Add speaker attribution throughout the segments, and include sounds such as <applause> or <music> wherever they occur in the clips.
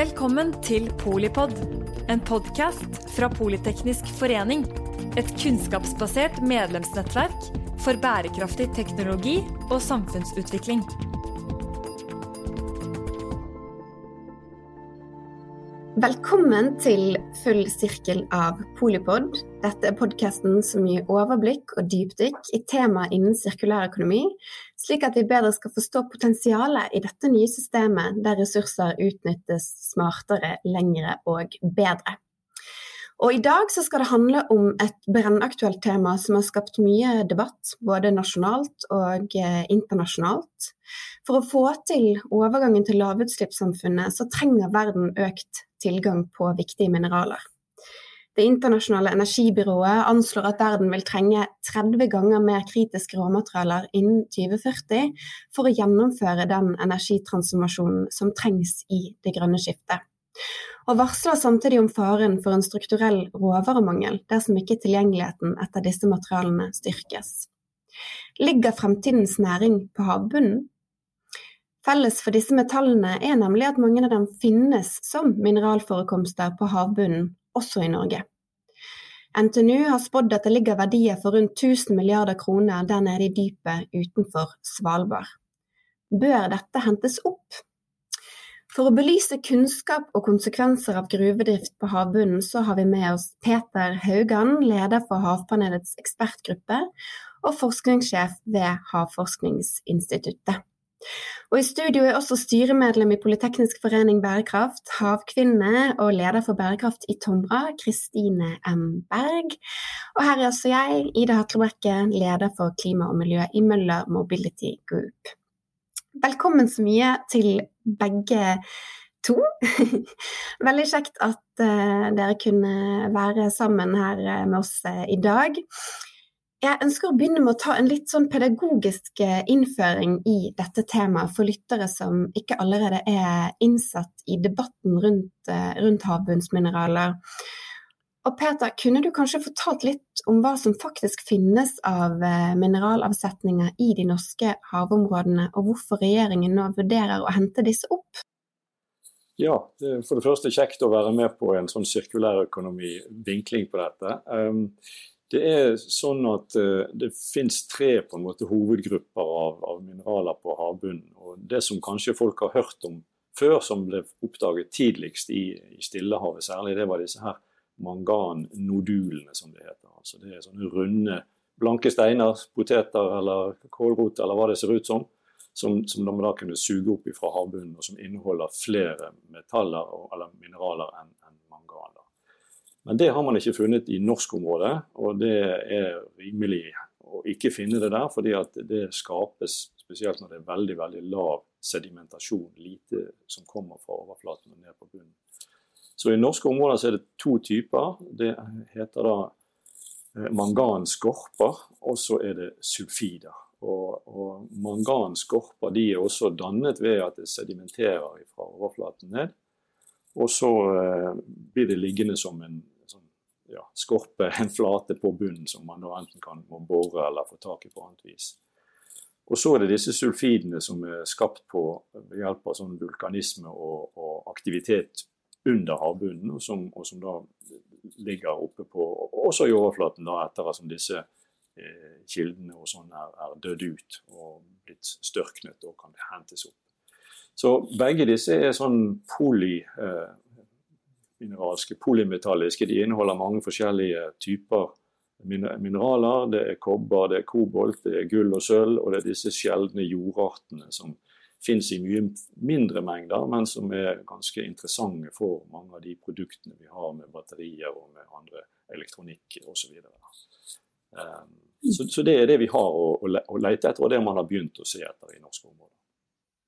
Speaker 1: Velkommen til Polipod, en podkast fra Politeknisk forening. Et kunnskapsbasert medlemsnettverk for bærekraftig teknologi og samfunnsutvikling.
Speaker 2: Velkommen til full sirkel av Polipod. Dette er podkasten som gir overblikk og dypdykk i tema innen sirkulærøkonomi, slik at vi bedre skal forstå potensialet i dette nye systemet der ressurser utnyttes smartere, lengre og bedre. Og I dag skal det handle om et brennaktuelt tema som har skapt mye debatt, både nasjonalt og eh, internasjonalt. For å få til overgangen til lavutslippssamfunnet, så trenger verden økt tilgang på viktige mineraler. Det internasjonale energibyrået anslår at verden vil trenge 30 ganger mer kritiske råmaterialer innen 2040 for å gjennomføre den energitransformasjonen som trengs i det grønne skiftet. Og varsler samtidig om faren for en strukturell råvaremangel dersom ikke tilgjengeligheten etter disse materialene styrkes. Ligger fremtidens næring på havbunnen? Felles for disse metallene er nemlig at mange av dem finnes som mineralforekomster på havbunnen, også i Norge. NTNU har spådd at det ligger verdier for rundt 1000 milliarder kroner der nede i dypet utenfor Svalbard. Bør dette hentes opp? For å belyse kunnskap og konsekvenser av gruvedrift på havbunnen, så har vi med oss Peter Haugan, leder for Havpanelets ekspertgruppe og forskningssjef ved Havforskningsinstituttet. Og I studio er også styremedlem i Politeknisk forening bærekraft, havkvinne og leder for bærekraft i Tomra, Kristine M. Berg. Og her er også jeg, Ida Hatlebrekke, leder for klima og miljø i Møller Mobility Group. Velkommen så mye til begge to. <laughs> Veldig kjekt at uh, dere kunne være sammen her uh, med oss uh, i dag. Jeg ønsker å begynne med å ta en litt sånn pedagogisk eh, innføring i dette temaet for lyttere som ikke allerede er innsatt i debatten rundt, eh, rundt havbunnsmineraler. Og Peter, kunne du kanskje fortalt litt om hva som faktisk finnes av eh, mineralavsetninger i de norske havområdene, og hvorfor regjeringen nå vurderer å hente disse opp?
Speaker 3: Ja, for det første kjekt å være med på en sånn sirkulærøkonomi-vinkling på dette. Det er sånn at uh, det finnes tre på en måte hovedgrupper av, av, mineraler på havbunnen. og Det som kanskje folk har hørt om før, som ble oppdaget tidligst i, i Stillehavet særlig, det var disse her mangannodulene, som det heter. Altså Det er sånne runde, blanke steiner, poteter eller kålrot eller hva det ser ut som, som, som de da kunne suge opp fra havbunnen, og som inneholder flere metaller eller mineraler enn men det har man ikke funnet i norsk område, og det er rimelig å ikke finne det der, fordi at det skapes spesielt når det er veldig veldig lav sedimentasjon, lite som kommer fra overflaten og ned på bunnen. Så I norske områder så er det to typer. Det heter da eh, manganskorper, og så er det sulfider. Og, og manganskorper de er også dannet ved at det sedimenterer fra overflaten ned. Og så eh, blir det liggende som en sånn, ja, skorpe, en flate på bunnen som man da enten kan må bore eller få tak i på annet vis. Og så er det disse sulfidene som er skapt på ved hjelp av sånn vulkanisme og, og, aktivitet under havbunnen, og som, og som, da ligger oppe på også i overflaten da at disse eh, kildene og sånn er, er dødd ut og blitt størknet og kan hentes opp. Så begge disse er sånn polymineralske, eh, polymetalliske. De inneholder mange forskjellige typer mineraler. Det er kobber, det er kobolt, det er gull og sølv, og det er disse sjeldne jordartene som finnes i mye mindre mengder, men som er ganske interessante for mange av de produktene vi har med batterier og med andre elektronikk osv. Så, um, så, så det er det vi har å, å lete etter, og det man har begynt å se etter i norske områder.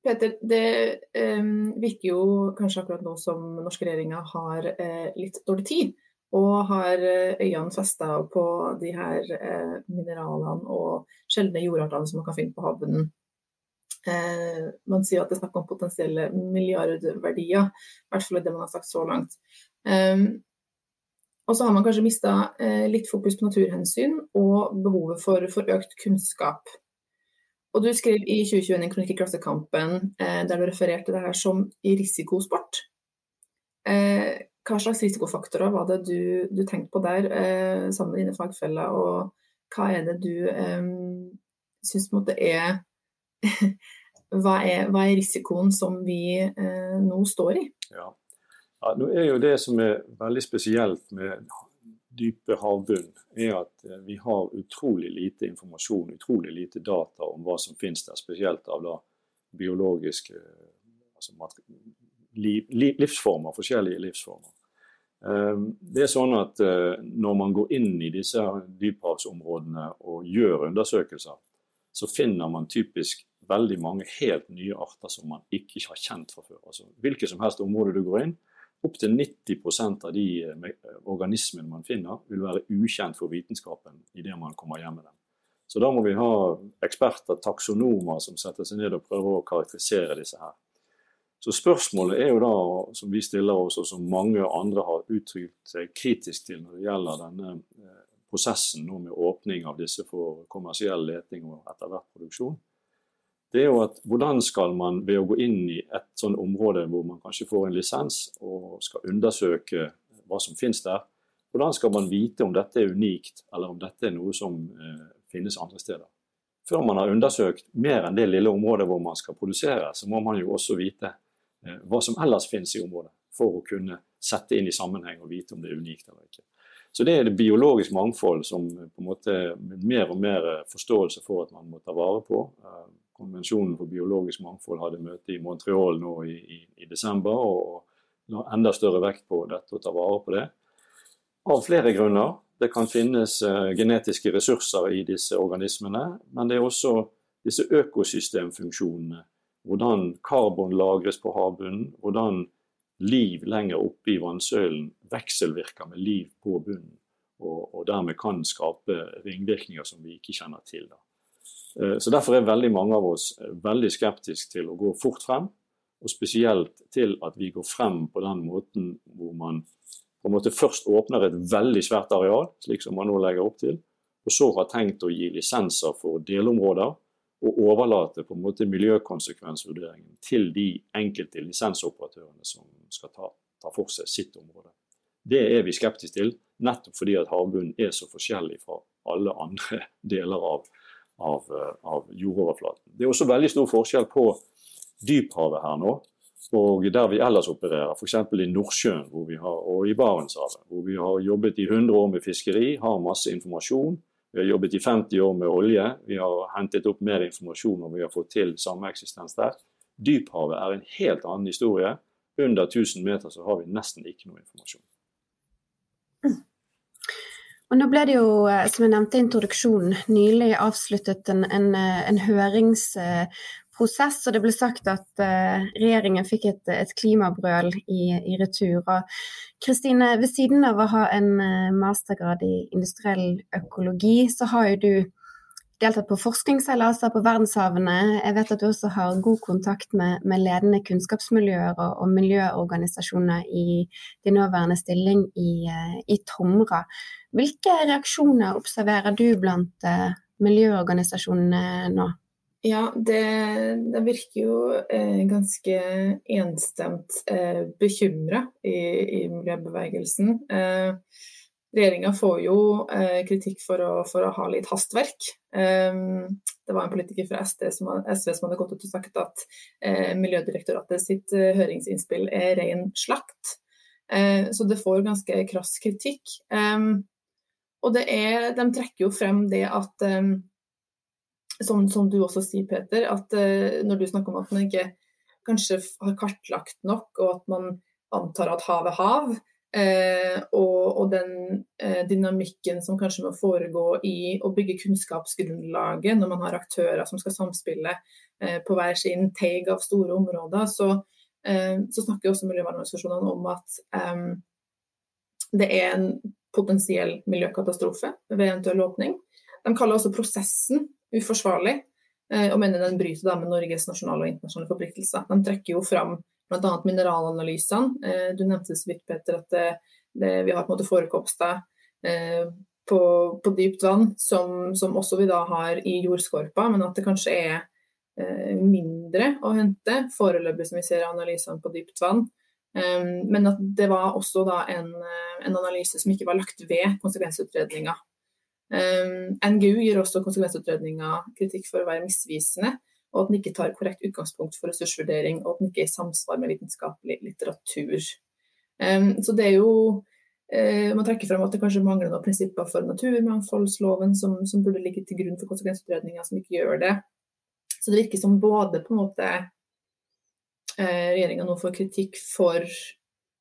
Speaker 4: Peter, det eh, virker jo kanskje akkurat nå som norske regjeringa har eh, litt dårlig tid. Og har uh, øynene festa på de her eh, mineralene og sjeldne jordartene som man kan finne på havbunnen. man sier at det er snakk om potensielle milliardverdier, i hvert fall det man har sagt så langt. Um, og så har man kanskje mista litt fokus på naturhensyn og behovet for, for økt kunnskap. Og du skrev i 2021 en kronikk i Klassekampen eh, der du refererte det her som i risikosport. Eh, hva slags risikofaktorer var det du, du tenkte på der eh, sammen med dine fagfeller, og hva er det du eh, syns er, <laughs> hva er Hva er risikoen som vi eh, nå står i?
Speaker 3: Ja. ja. nå er jo Det som er veldig spesielt med dype havbunn, er at eh, vi har utrolig lite informasjon, utrolig lite data om hva som finnes der, spesielt av da biologiske altså liv, livsformer, forskjellige livsformer. Ehm, det er sånn at eh, Når man går inn i disse dyphavsområdene og gjør undersøkelser, så finner man typisk veldig mange helt nye arter som man ikke har kjent fra før. Altså, hvilket som helst område du går inn, Opptil 90% av de eh, organismene man finner, vil være ukjent for vitenskapen idet man kommer hjem med dem. Så da må vi ha eksperter, taksonomer, som setter seg ned og prøver å karakterisere disse her. Så spørsmålet er jo da, som vi stiller oss, og som mange andre har uttrykt seg kritisk til når det gjelder denne eh, prosessen nå med åpning av disse for kommersiell leting og etter hvert produksjon, det er jo at hvordan skal man ved å gå inn i et sånt område hvor man kanskje får en lisens og skal undersøke hva som finnes der, hvordan skal man vite om dette er unikt, eller om dette er noe som eh, finnes andre steder? Før man har undersøkt mer enn det lille området hvor man skal produsere, så må man jo også vite Eh, hva som ellers finnes i området, for å kunne sette inn i sammenheng og vite om det er unikt eller ikke. Så det er det biologisk mangfold som på en måte mer og mer forståelse for at man må ta vare på. Eh, konvensjonen for biologisk mangfold hadde møte i Montreal nå i, i, i desember og la enda større vekt på dette og ta vare på det. Av flere grunner. Det kan finnes uh, genetiske ressurser i disse organismene, men det er også disse økosystemfunksjonene hvordan karbon lagres på havbunnen, hvordan liv lenger oppe i vannsøylen vekselvirker med liv på bunnen, og, og, dermed kan skape ringvirkninger som vi ikke kjenner til. Da. Eh, så Derfor er veldig mange av oss eh, veldig skeptiske til å gå fort frem, og spesielt til at vi går frem på den måten hvor man på en måte først åpner et veldig svært areal, slik som man nå legger opp til, og så har tenkt å gi lisenser for delområder og overlate på en måte miljøkonsekvensvurderingen til de enkelte lisensoperatørene som skal ta, ta, for seg sitt område. Det er vi skeptiske til, nettopp fordi at havbunnen er så forskjellig fra alle andre <laughs> deler av, av, av jordoverflaten. Det er også veldig stor forskjell på dyphavet her nå og der vi ellers opererer, f.eks. i Nordsjøen har, og i Barentshavet, hvor vi har jobbet i 100 år med fiskeri, har masse informasjon vi har jobbet i 50 år med olje. Vi har hentet opp mer informasjon og vi har fått til sameksistens der. Dyphavet er en helt annen historie. Under 1000 meter så har vi nesten ikke noe informasjon.
Speaker 2: Og nå ble det jo, eh, som jeg nevnte i introduksjonen, nylig avsluttet en, en, eh, en høringsprosess, og det ble sagt at uh, regjeringen fikk et, et klimabrøl i, i retur. Kristine, ved siden av å ha en mastergrad i industriell økologi, så har jo du deltatt på forskningsseilaser på verdenshavene. Jeg vet at du også har god kontakt med, med ledende kunnskapsmiljøer og, og, miljøorganisasjoner i din nåværende stilling i, uh, i Tomra. Hvilke reaksjoner observerer du blant miljøorganisasjonene nå?
Speaker 4: Ja, det, det, virker jo eh, ganske enstemt eh, bekymra i, i, miljøbevegelsen. Eh, Regjeringa får jo eh, kritikk for å, for å, ha litt hastverk. Um, det var en politiker fra SD som, SV som hadde gått ut og sagt at eh, Miljødirektoratet sitt eh, høringsinnspill er ren slakt. så det får ganske krass kritikk. og er, de trekker jo frem det at som, som, du også sier, Peter, at uh, når du snakker om at man ikke kanskje har kartlagt nok, og at man antar at havet er hav, uh, og, og, den eh, dynamikken som kanskje må foregå i å bygge kunnskapsgrunnlaget når man har aktører som skal samspille på hver sin teig av store områder, så, så snakker også miljøvernorganisasjonene om at um, det er en potensiell miljøkatastrofe ved eventuell åpning. De kaller også prosessen uforsvarlig, eh, og mener den bryter med Norges nasjonale og internasjonale forpliktelser. De trekker jo fram bl.a. mineralanalysene. Eh, du nevnte så vidt, Peter, at det, det, vi har på en måte forekomster eh, på, på, dypt vann som, som, også vi da har i jordskorpa, men at det kanskje er mindre å hente foreløpig, som vi ser analysene på dypt vann. Men at det var også da en, en, analyse som ikke var lagt ved konsekvensutredninga. NGU gir også konsekvensutredninga kritikk for å være misvisende, og at den ikke tar korrekt utgangspunkt for ressursvurdering, og at den ikke er i samsvar med vitenskapelig litteratur. Um, så det er jo uh, Man trekker frem at det kanskje mangler noen prinsipper for naturmangfoldsloven som, som burde ligge til grunn for konsekvensutredninger, som ikke gjør det. Så det virker som både på en måte eh, regjeringa nå får kritikk for,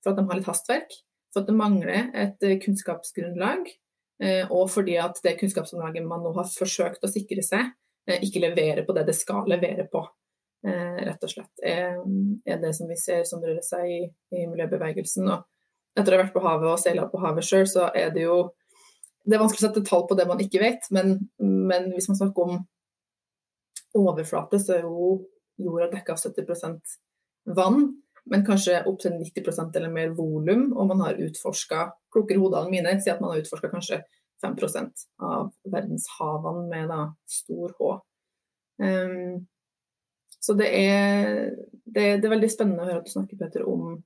Speaker 4: for, at de har litt hastverk, for at det mangler et eh, kunnskapsgrunnlag, eh, og fordi at det kunnskapsgrunnlaget man nå har forsøkt å sikre seg, eh, ikke leverer på det det skal levere på. Eh, rett og slett er, er, det som vi ser som rører seg i, i miljøbevegelsen. Og etter å ha vært på havet og seila på havet sjøl, så er det jo det er vanskelig å sette tall på det man ikke vet, men, men hvis man snakker om overflate så er jo jorda dekka av 70% vann, men kanskje opptil 90% eller mer volum. Og man har utforska klokere hodene mine sier at man har utforska kanskje 5% av verdenshavene med da stor H. Um, så det er, det, det er, veldig spennende å høre at du snakker Peter, om,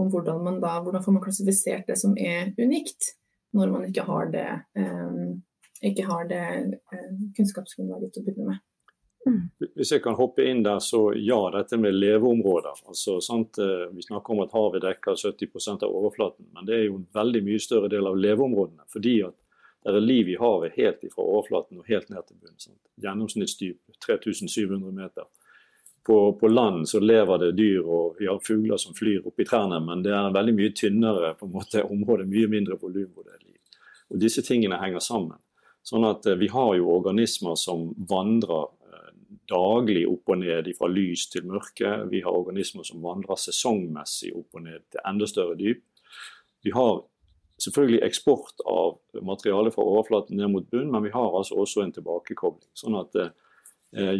Speaker 4: om hvordan man da hvordan får man klassifisert det som er unikt, når man ikke har det, um, ikke har det um, kunnskapsgrunnlaget til å begynne med.
Speaker 3: Hvis jeg kan hoppe inn der, så ja, dette med leveområder. Altså, sant? Eh, vi snakker om at havet dekker 70% av overflaten, men det er jo en veldig mye større del av leveområdene. Fordi at det er liv i havet helt fra overflaten og helt ned til bunnen. Gjennomsnittsdyp 3700 meter. På, på, land så lever det dyr og vi har fugler som flyr oppi trærne, men det er veldig mye tynnere på en måte, område, mye mindre volum hvor det er liv. Og Disse tingene henger sammen. Sånn at eh, Vi har jo organismer som vandrer daglig opp og ned fra lys til mørke. Vi har organismer som vandrer sesongmessig opp og ned til enda større dyp. Vi har selvfølgelig eksport av materiale fra overflaten ned mot bunn, men vi har altså også en tilbakekobling. Sånn at eh,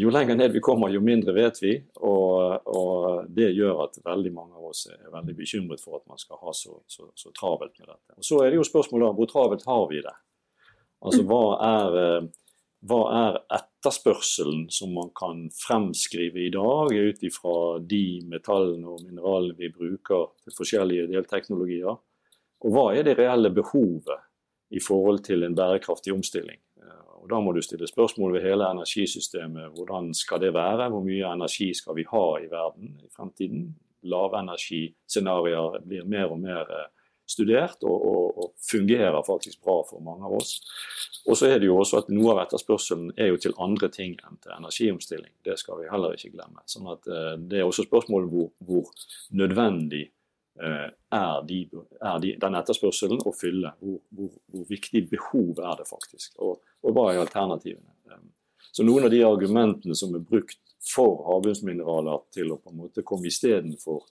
Speaker 3: Jo lenger ned vi kommer, jo mindre vet vi. Og, og, det gjør at veldig mange av oss er veldig bekymret for at man skal ha så, så, så travelt med dette. Og Så er det jo spørsmålet hvor travelt har vi det? Altså hva er eh, hva er etterspørselen som man kan fremskrive i dag ut ifra de metallene og mineralene vi bruker til forskjellige delteknologier? Og hva er det reelle behovet i forhold til en bærekraftig omstilling? Og Da må du stille spørsmål ved hele energisystemet. Hvordan skal det være? Hvor mye energi skal vi ha i verden i fremtiden? Lavenergiscenarioer blir mer og mer eh, studert og, og, og, fungerer faktisk bra for mange av oss. Og så er det jo også at Noe av etterspørselen er jo til andre ting enn til energiomstilling. Det skal vi heller ikke glemme. Sånn at uh, Det er også spørsmålet hvor, hvor nødvendig er, de, er de, den etterspørselen å fylle. Hvor, hvor, hvor, viktig behov er det faktisk, og, og hva er alternativene. Um, så Noen av de argumentene som er brukt for havbunnsmineraler til å på en måte komme istedenfor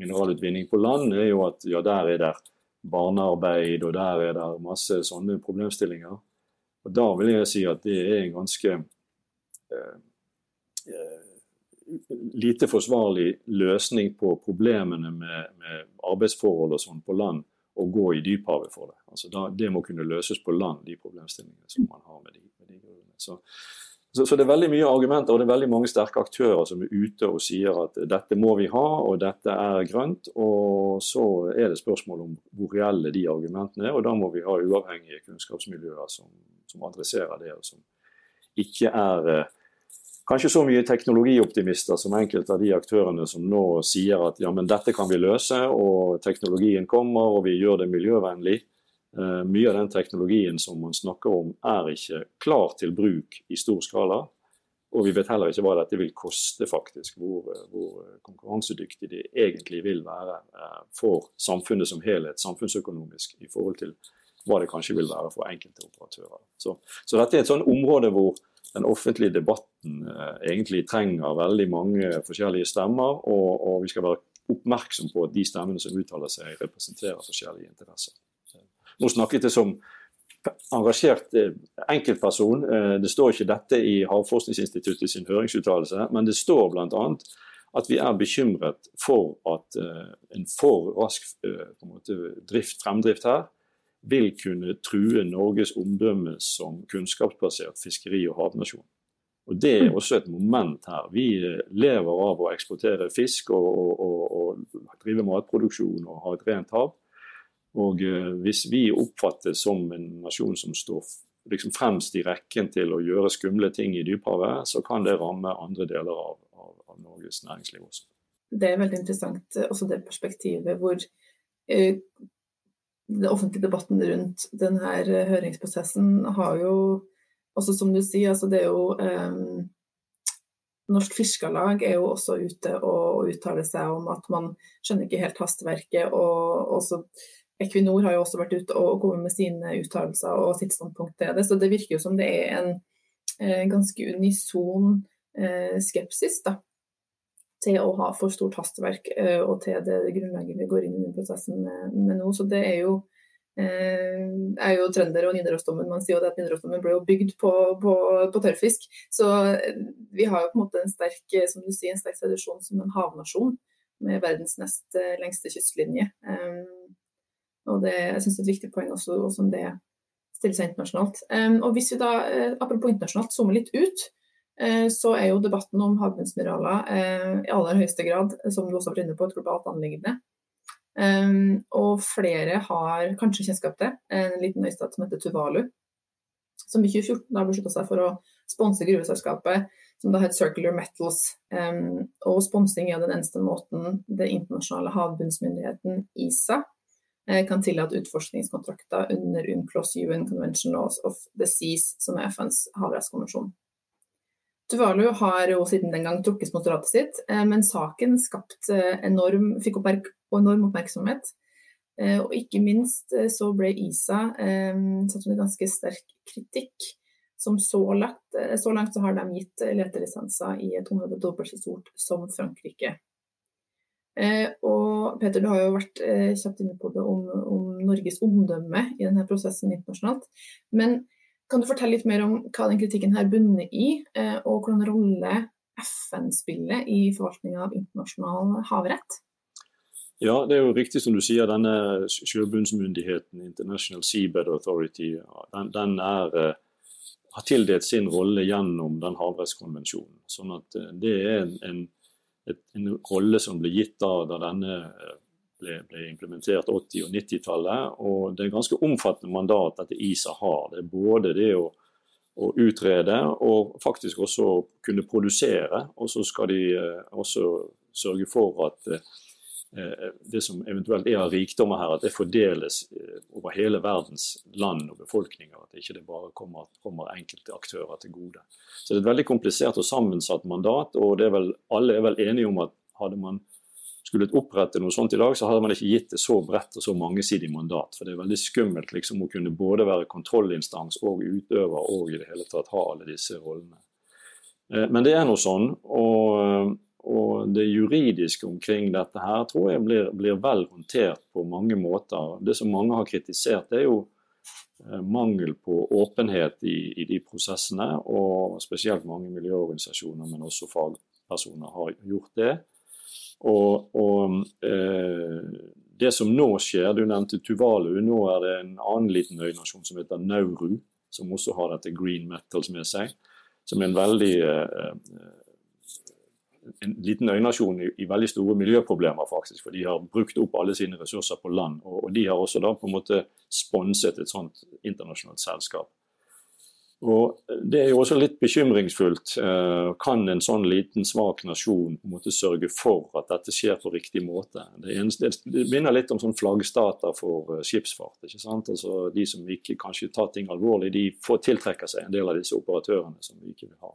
Speaker 3: mineralutvinning på land, er jo at ja, der er det barnearbeid, og der er det masse sånne problemstillinger. Og Da vil jeg si at det er en ganske eh, eh, lite forsvarlig løsning på problemene med, med arbeidsforhold og sånn på land å gå i dyphavet for det. Altså da, det må kunne løses på land, de problemstillingene som man har med de, med de grunnene. Så, så, så, det er veldig mye argumenter og det er veldig mange sterke aktører som er ute og sier at dette må vi ha, og dette er grønt. Og så er det spørsmål om hvor reelle de argumentene er, og da må vi ha uavhengige kunnskapsmiljøer som, som adresserer det, og som ikke er eh, kanskje så mye teknologioptimister som enkelte av de aktørene som nå sier at ja, men dette kan vi løse, og teknologien kommer, og vi gjør det miljøvennlig. Eh, mye av den teknologien som man snakker om, er ikke klar til bruk i stor skala. Og vi vet heller ikke hva dette vil koste, faktisk. Hvor, hvor konkurransedyktig det egentlig vil være eh, for samfunnet som helhet, samfunnsøkonomisk, i forhold til hva det kanskje vil være for enkelte operatører. Så, så dette er et sånn område hvor den offentlige debatten eh, egentlig trenger veldig mange forskjellige stemmer, og, og vi skal være oppmerksom på at de stemmene som uttaler seg, representerer forskjellige interesser. Nå snakket jeg som engasjert eh, enkeltperson. Eh, det står ikke dette i Havforskningsinstituttet sin høringsuttalelse, men det står bl.a. at vi er bekymret for at en for rask en måte, drift, fremdrift her vil kunne true Norges omdømme som kunnskapsbasert fiskeri- og havnasjon. Og Det er også et moment her. Vi lever av å eksportere fisk og, og, og, og drive matproduksjon og ha et rent hav. Og eh, hvis vi oppfattes som en nasjon som står liksom fremst i rekken til å gjøre skumle ting i dyphavet, så kan det ramme andre deler av, av, av Norges næringsliv også.
Speaker 4: Det er veldig interessant eh, også det perspektivet hvor eh, den offentlige debatten rundt denne høringsprosessen har jo også som du sier, altså det er jo eh, Norsk Fiskarlag er jo også ute og, uttaler seg om at man skjønner ikke helt hastverket. og også Equinor har jo også vært ute og kommet med sine uttalelser og sitt standpunkt til det. Så det virker jo som det er en eh, ganske unison eh, skepsis da, til å ha for stort hastverk eh, og til det grunnlaget vi går inn i prosessen med, med nå. Så det er jo jeg er jo trønder og Nidarosdomen. Man sier jo at Nidarosdomen ble jo bygd på, på, på, tørrfisk. Så eh, vi har jo på en måte en sterk som du sier, en sterk tradisjon som en havnasjon med verdens nest eh, lengste kystlinje. Og det, jeg synes det er et viktig poeng også, også om det stiller seg internasjonalt. Og hvis vi da, Apropos internasjonalt, zoomer litt ut, så er jo debatten om havbunnsmineraler uh, i aller høyeste grad, som du også vært inne på, et globalt anliggende. Um, og flere har kanskje kjennskap til en liten øystat som heter Tuvalu, som i 2014 har beslutta seg for å sponse gruveselskapet som da het Circular Metals. Um, og sponsing er den eneste måten det internasjonale havbunnsmyndigheten ISA Eh, kan tillate utforskningskontrakter under UNCLOS UN Convention Laws of the Seas, som er FNs havrettskonvensjon. Tuvalu har jo siden den gang trukket sponsoratet sitt, eh, men saken skapt eh, enorm, fikk enorm oppmerksomhet. Og ikke minst så ble ISA satt under ganske sterk kritikk. Som så langt, så langt så har de gitt letelisenser i et område dobbelt så stort som Frankrike. Eh, og Peter, du har jo vært eh, kjapt inne på det om, om, Norges omdømme i denne prosessen internasjonalt. Men kan du fortelle litt mer om hva den kritikken her bunner i, eh, og hvordan rolle FN spiller i forvaltninga av internasjonal havrett?
Speaker 3: Ja, det er jo riktig som du sier. Denne sjøbunnsmyndigheten, International Seabed Authority, den, den er, har tildelt sin rolle gjennom den havrettskonvensjonen. Sånn at det er en, en en rolle som ble gitt da denne eh, ble, ble implementert 80- og 90-tallet. Og det er ganske omfattende mandat dette ISA har. Det er både det å, å utrede og faktisk også kunne produsere. Og så skal de eh, også sørge for at eh, Eh, det som eventuelt er av rikdommer her, at det fordeles over hele verdens land og befolkninger. At ikke det bare kommer, kommer enkelte aktører til gode. Så det er et veldig komplisert og sammensatt mandat. og er vel, Alle er vel enige om at hadde man skulle opprette noe sånt i dag, så hadde man ikke gitt det så bredt og så mangesidig mandat. For det er veldig skummelt liksom å kunne både være kontrollinstans og utøver og i det hele tatt ha alle disse rollene. Eh, men det er noe sånn. og og det juridiske omkring dette her tror jeg blir, blir, vel håndtert på mange måter. Det som mange har kritisert, det er jo eh, mangel på åpenhet i, i, de prosessene. Og spesielt mange miljøorganisasjoner, men også fagpersoner, har gjort det. Og, og eh, det som nå skjer, du nevnte Tuvalu, nå er det en annen liten øynasjon som heter Nauru, som også har dette green metals med seg. Som er en veldig eh, en liten øynasjon i, i, veldig store miljøproblemer, faktisk. For de har brukt opp alle sine ressurser på land. Og, og de har også da på en måte sponset et sånt internasjonalt selskap. Og Det er jo også litt bekymringsfullt. Eh, kan en sånn liten, svak nasjon måte sørge for at dette skjer på riktig måte? Det, eneste, det minner litt om sånn flaggstater for eh, skipsfart. ikke sant? Altså De som ikke kanskje tar ting alvorlig, de får tiltrekke seg en del av disse operatørene som vi ikke vil ha.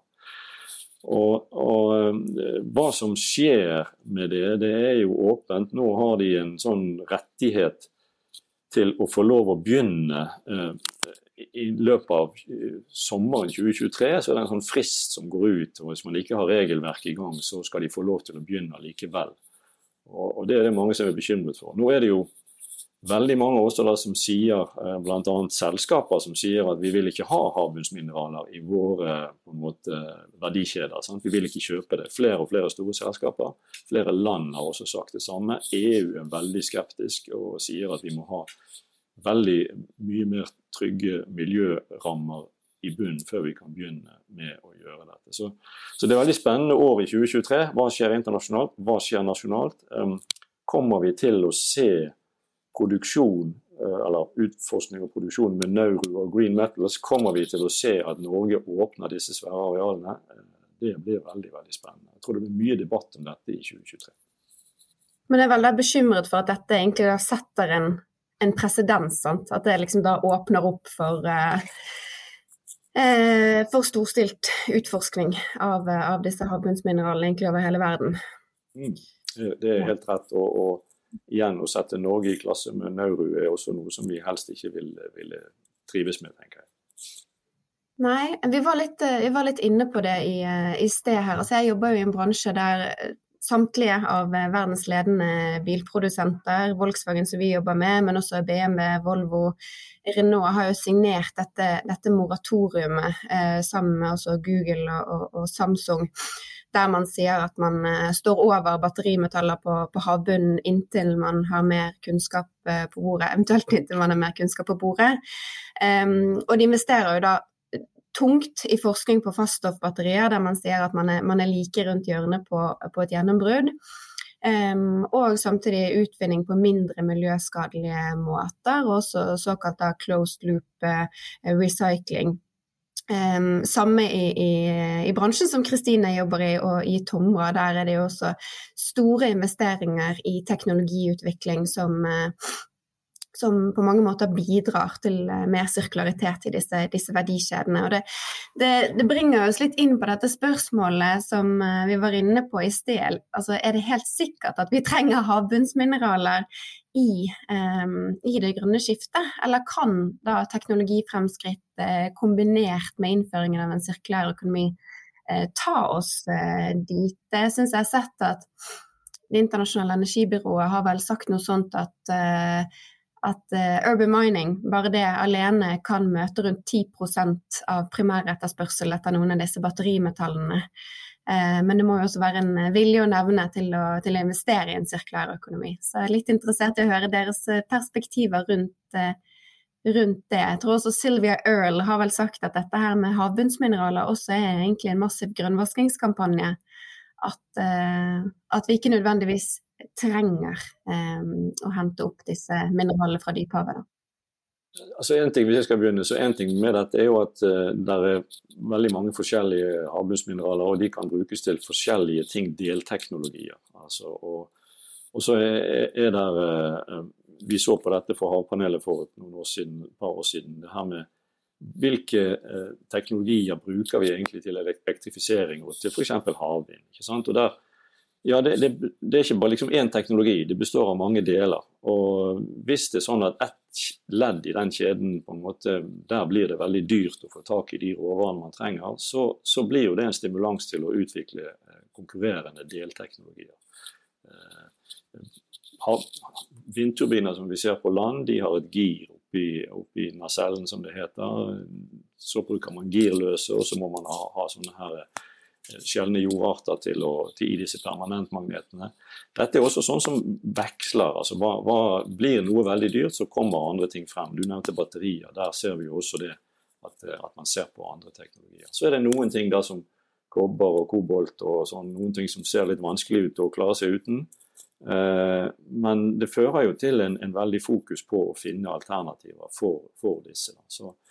Speaker 3: Og, og, eh, Hva som skjer med det, det er jo åpent. Nå har de en sånn rettighet til å få lov å begynne eh, i løpet av eh, sommeren 2023. Så er det en sånn frist som går ut. og Hvis man ikke har regelverket i gang, så skal de få lov til å begynne likevel. Og, Det er det mange som er bekymret for. Nå er det jo veldig mange også da som sier, eh, bl.a. selskaper som sier at vi vil ikke ha havbunnsmineraler i våre måte, verdikjeder. Sant? Vi vil ikke kjøpe det. Flere og flere store selskaper. Flere land har også sagt det samme. EU er veldig skeptisk og sier at vi må ha veldig mye mer trygge miljørammer i bunnen før vi kan begynne med å gjøre dette. Så, så det er veldig spennende år i 2023. Hva skjer internasjonalt? Hva skjer nasjonalt? Um, kommer vi til å se produksjon Eh, eller utforskning og produksjon med Nauru og Green Metals, kommer vi til å se at Norge åpner disse svære arealene. Eh, det blir veldig veldig spennende. Jeg tror det blir mye debatt om dette i 2023.
Speaker 2: Men jeg er veldig bekymret for at dette egentlig setter en, en presedens. At det liksom da åpner opp for, eh, eh, for storstilt utforskning av, av disse havbunnsmineralene egentlig over hele verden.
Speaker 3: Mm, det er helt rett. og, og igjen å sette Norge i klasse med Nauru er også noe som vi helst ikke ville, ville trives med, tenker jeg.
Speaker 2: Nei, vi var litt, vi var litt inne på det i, i, sted her. Altså, jeg jobber jo i en bransje der samtlige av verdens ledende bilprodusenter, Volkswagen som vi jobber med, men også BMW, Volvo, Renault har jo signert dette, dette moratoriumet eh, sammen med Google og, og, og Samsung der man sier at man eh, står over batterimetaller på, på havbunnen inntil man har mer kunnskap eh, på bordet, eventuelt inntil man har mer kunnskap på bordet. Um, og de investerer jo da tungt i forskning på faststoffbatterier, der man ser at man er, man er like rundt hjørnet på, på et gjennombrudd. Um, og samtidig utvinning på mindre miljøskadelige måter, og såkalt closed loop uh, recycling. Um, samme i, i, i, bransjen som Kristine jobber i, og i Tomra. Der er det jo også store investeringer i teknologiutvikling som, uh, som på mange måter bidrar til uh, mer sirkularitet i disse, disse verdikjedene. Det, det, det, bringer oss litt inn på dette spørsmålet som uh, vi var inne på i sted. Altså, er det helt sikkert at vi trenger havbunnsmineraler i, um, i, det grønne skiftet? Eller kan da teknologifremskritt eh, kombinert med innføringen av en sirkulær økonomi eh, ta oss eh, dit? Jeg syns jeg har sett at Det internasjonale energibyrået har vel sagt noe sånt at eh, at uh, urban mining, bare det alene, kan møte rundt 10% av primæretterspørsel etter noen av disse batterimetallene. Eh, men det må jo også være en eh, vilje og nevne til å, til å, investere i en sirkulær økonomi. Så jeg er litt interessert i å høre deres eh, perspektiver rundt, rundt det. Jeg tror også Sylvia Earle har vel sagt at dette her med havbunnsmineraler også er egentlig en massiv grønnvaskingskampanje. At, at vi ikke nødvendigvis trenger um, å hente opp disse mineralene fra dyphavet.
Speaker 3: Altså en ting, hvis jeg skal begynne, så en ting med dette er jo at uh, det er veldig mange forskjellige havbunnsmineraler, og de kan brukes til forskjellige ting, delteknologier. Altså, og, og, så er, er der uh, Vi så på dette for Havpanelet for noen år siden, et par år siden. det her med Hvilke teknologier bruker vi egentlig til elektrifisering og til f.eks. havvind? Og der ja, det, det, det, er ikke bare liksom én teknologi, det består av mange deler. Og Hvis det er sånn at ett ledd i den kjeden på en måte, der blir det veldig dyrt å få tak i de råvarene man trenger, så, så blir jo det en stimulans til å utvikle eh, konkurrerende delteknologier. Eh, vindturbiner som vi ser på land, de har et gir oppi, oppi nasellen, som det heter. Så bruker man girløse, og så må man ha, ha sånne her sjeldne jordarter til, å, til i disse permanentmagnetene. Dette er også sånn som veksler. altså hva, hva, Blir noe veldig dyrt, så kommer andre ting frem. Du nevnte batterier. Der ser vi jo også det at, at, man ser på andre teknologier. Så er det noen ting da som kobber og kobolt og sånn, noen ting som ser litt vanskelig ut å klare seg uten. Eh, men det fører jo til en, en, veldig fokus på å finne alternativer for, for disse. Da. Så Eh,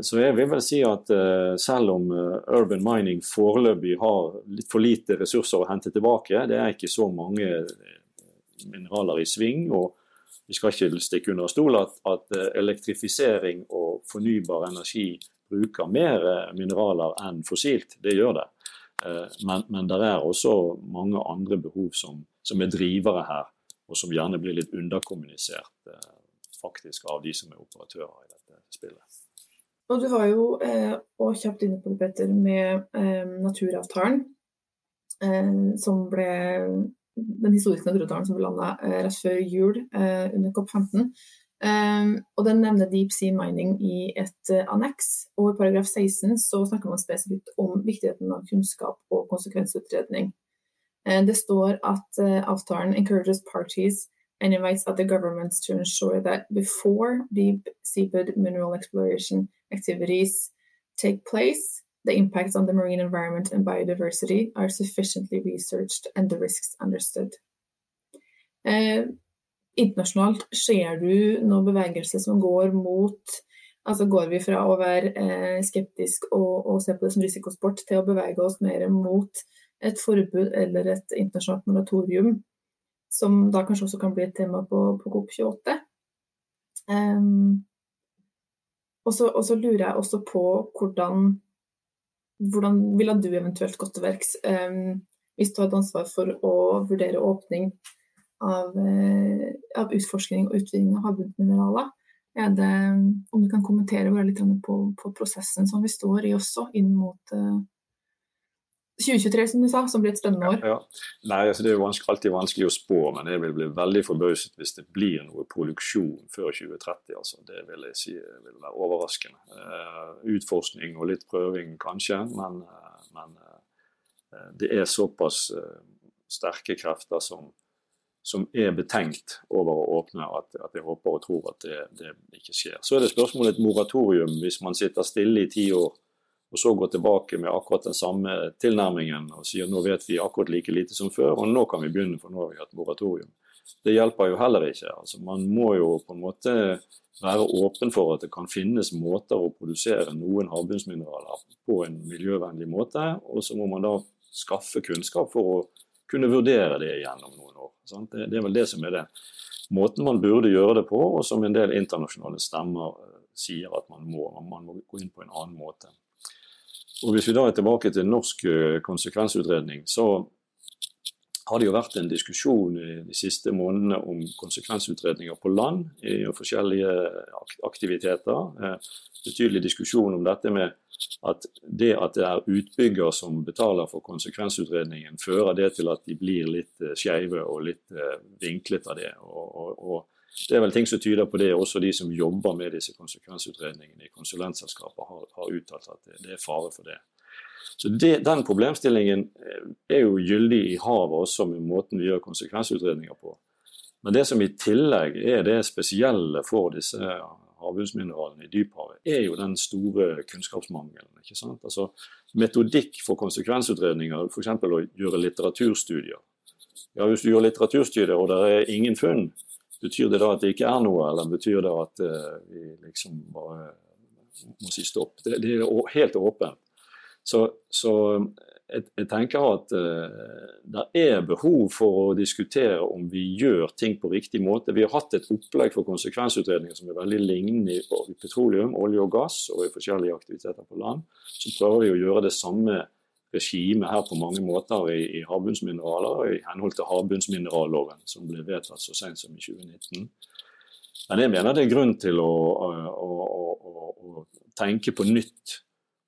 Speaker 3: så jeg vil vel si at eh, selv om eh, urban mining foreløpig har litt for lite ressurser å hente tilbake, det er ikke så mange mineraler i sving. og Vi skal ikke stikke under stol at, at elektrifisering og fornybar energi bruker mer mineraler enn fossilt. Det gjør det. Men, men det er også mange andre behov som, som, er drivere her, og som gjerne blir litt underkommunisert faktisk av de som er operatører i dette spillet.
Speaker 4: Og du var jo eh, og kjapt inne på det, Petter, med eh, naturavtalen. Eh, som ble den historiske naturavtalen som ble landa eh, rett før jul eh, under COP15. Eh, og den nevner deep sea mining i et anneks. Og i paragraf 16 så snakker man spesifikt om viktigheten av kunnskap og konsekvensutredning. det står at avtalen 'encourages parties and invites other governments to ensure that before deep seabed mineral exploration activities take place, the impacts on the marine environment and biodiversity are sufficiently researched and the risks understood. Eh, internasjonalt, ser du noen bevegelse som går mot Altså går vi fra å være eh, skeptisk og, og, se på det som risikosport, til å bevege oss mer mot et forbud eller et internasjonalt moratorium, som da kanskje også kan bli et tema på, på COP28. Um, og, så, og, så, lurer jeg også på hvordan, hvordan ville du eventuelt gått til verks um, hvis du hadde ansvar for å vurdere åpning av, uh, av utforskning og utvinning av havbunnsmineraler? Er om du kan kommentere litt på, på, prosessen som vi står i også, inn mot uh, 2023, som du sa, som blir et spennende år?
Speaker 3: Ja, ja. Nei, altså Det er jo vanskelig, alltid vanskelig å spå, men jeg vil bli veldig forbauset hvis det blir noe produksjon før 2030. altså. Det vil jeg si vil være overraskende. Uh, utforskning og litt prøving kanskje, men, uh, men uh, det er såpass sterke krefter som som er betenkt over å åpne, at, at jeg håper og tror at det, det, ikke skjer. Så er det spørsmålet et moratorium hvis man sitter stille i ti år og så går tilbake med akkurat den samme tilnærmingen og sier nå vet vi akkurat like lite som før, og nå kan vi begynne, for nå har vi hatt moratorium. Det hjelper jo heller ikke. Altså, man må jo på en måte være åpen for at det kan finnes måter å produsere noen havbunnsmineraler på en miljøvennlig måte, og så må man da skaffe kunnskap for å kunne vurdere det gjennom noen år. Det, det, er vel det som er det. Måten man burde gjøre det på, og som en del internasjonale stemmer eh, sier at man må. Man må gå inn på en annen måte. Og Hvis vi da er tilbake til norsk eh, konsekvensutredning, så har det jo vært en diskusjon de siste månedene om konsekvensutredninger på land i forskjellige aktiviteter. Eh, betydelig diskusjon om dette med at det at det er utbygger som betaler for konsekvensutredningen, fører det til at de blir litt eh, skeive og litt eh, vinklet av det. Og, og, og, det er vel ting som tyder på det. Også de som jobber med disse konsekvensutredningene i konsulentselskaper har, har uttalt at det, det, er fare for det. Så det, Den problemstillingen eh, er jo gyldig i havet også med måten vi gjør konsekvensutredninger på. Men det som i tillegg er det spesielle for disse havbunnsmineralene i dyphavet, er jo den store kunnskapsmangelen. ikke sant? Altså Metodikk for konsekvensutredninger, f.eks. å gjøre litteraturstudier. Ja, Hvis du gjør litteraturstudier og det er ingen funn, betyr det da at det ikke er noe, eller betyr det at uh, vi liksom bare må si stopp? Det, det er helt åpent. Så, så jeg, jeg, tenker at uh, det er behov for å diskutere om vi gjør ting på riktig måte. Vi har hatt et opplegg for konsekvensutredninger som er veldig lignende i petroleum, olje og gass og i forskjellige aktiviteter på land. Så prøver vi å gjøre det samme regimet her på mange måter i, i havbunnsmineraler i henhold til havbunnsmineralloven, som ble vedtatt så sent som i 2019. Men jeg mener det er grunn til å, å, å, å tenke på nytt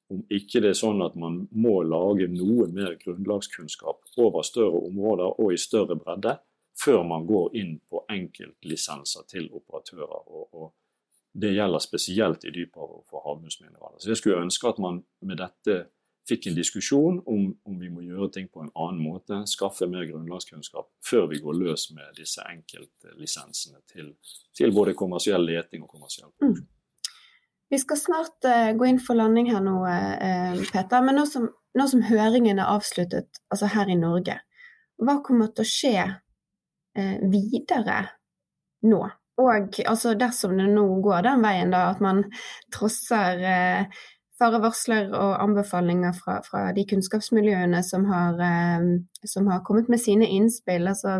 Speaker 3: om ikke det er sånn at man må lage noe mer grunnlagskunnskap over større områder og i større bredde før man går inn på enkeltlisenser til operatører. Og, og det gjelder spesielt i dyphavet for havbunnsmineraler. Så jeg skulle ønske at man med dette fikk en diskusjon om, om, vi må gjøre ting på en annen måte, skaffe mer grunnlagskunnskap før vi går løs med disse enkeltlisensene til, til både kommersiell leting og kommersiell produksjon. Mm.
Speaker 2: Vi skal snart uh, gå inn for landing her nå, uh, Peter. Men nå som, nå som, høringen er avsluttet, altså her i Norge, hva kommer til å skje uh, videre nå? Og altså, dersom det nå går den veien, da, at man trosser farevarsler og anbefalinger fra, fra, de kunnskapsmiljøene som har, som har, kommet med sine innspill. altså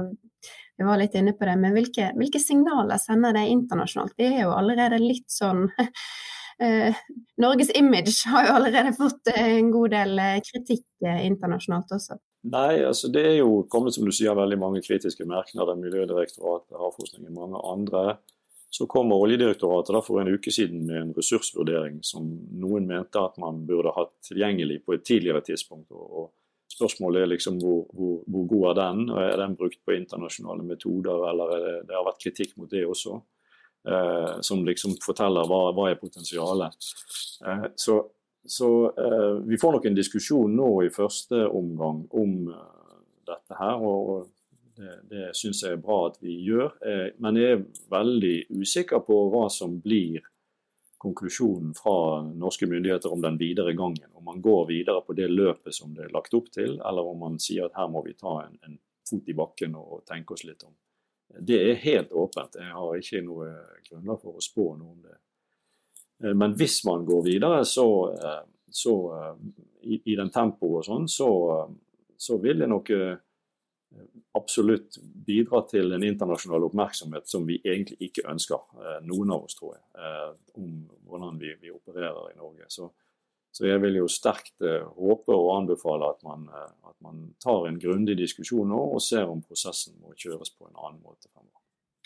Speaker 2: vi var litt inne på det, men hvilke, hvilke signaler sender det internasjonalt? Vi er jo allerede litt sånn <laughs> eh, Norges image har jo allerede fått eh, en god del eh, kritikk eh, internasjonalt også.
Speaker 3: Nei, altså det er jo kommet som du sier, veldig mange kritiske merknader. Miljødirektoratet, Havforskningen, mange andre. Så kommer Oljedirektoratet for en uke siden med en ressursvurdering som noen mente at man burde hatt tilgjengelig på et tidligere tidspunkt. og Spørsmålet er liksom hvor, hvor, hvor god er den? og Er den brukt på internasjonale metoder, eller det, det har vært kritikk mot det også? eh, som liksom forteller hva, hva er potensialet. Eh, så, så eh, vi får nok en diskusjon nå i første omgang om eh, dette her. og det, det syns jeg er bra at vi gjør. Eh, men jeg er veldig usikker på hva som blir konklusjonen fra norske myndigheter om den videre gangen. Om man går videre på det løpet som det er lagt opp til, eller om man sier at her må vi ta en, en fot i bakken og tenke oss litt om. Det er helt åpent. Jeg har ikke noe grunnlag for å spå noe om det. Men hvis man går videre, så, så i, i, den tempoet og sånn, så, så vil det nok absolutt bidra til en internasjonal oppmerksomhet som vi egentlig ikke ønsker, noen av oss, tror jeg, om hvordan vi, vi opererer i Norge. Så, så jeg vil jo sterkt uh, håpe og anbefale at man, at man tar en grundig diskusjon nå og ser om prosessen må kjøres på en annen måte fremover.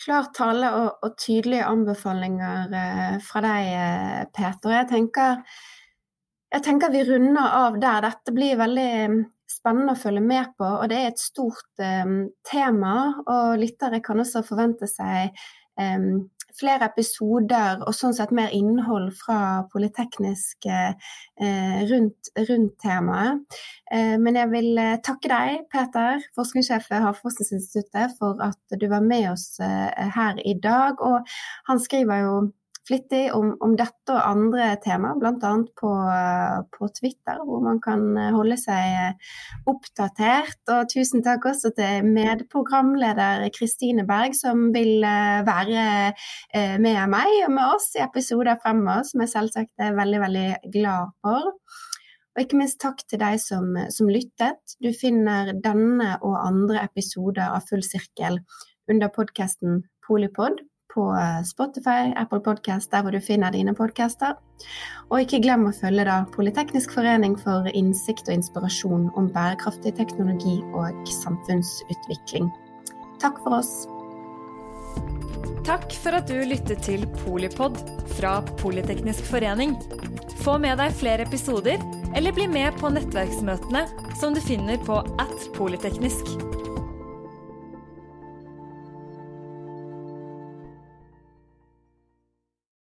Speaker 2: Klar tale og, og tydelige anbefalinger fra deg, Peter. Jeg tenker, jeg tenker vi runder av der. Dette blir veldig spennende å følge med på, og det er et stort um, tema. Og lyttere kan også forvente seg um, flere episoder og sånn sett mer innhold fra Politeknisk eh, rundt, rundt, temaet. Eh, men jeg vil eh, takke deg, Peter, forskningssjef ved Havforskningsinstituttet, for at du var med oss eh, her i dag. Og han skriver jo flittig om, om dette og andre temaer, bl.a. På, på Twitter, hvor man kan holde seg oppdatert. Og tusen takk også til medprogramleder Kristine Berg, som vil eh, være eh, med meg og med oss i episoder fremover, som jeg selvsagt er veldig, veldig glad for. Og ikke minst takk til deg som, som, lyttet. Du finner denne og andre episoder av Full sirkel under podkasten Polipod på eh, Spotify, Apple Podcast, der hvor du finner dine podcaster. Og ikke glem å følge da Politeknisk forening for innsikt og inspirasjon om bærekraftig teknologi og samfunnsutvikling. Takk for oss.
Speaker 1: Takk for at du lyttet til Polipod fra Politeknisk forening. Få med deg flere episoder, eller bli med på nettverksmøtene som du finner på at polyteknisk.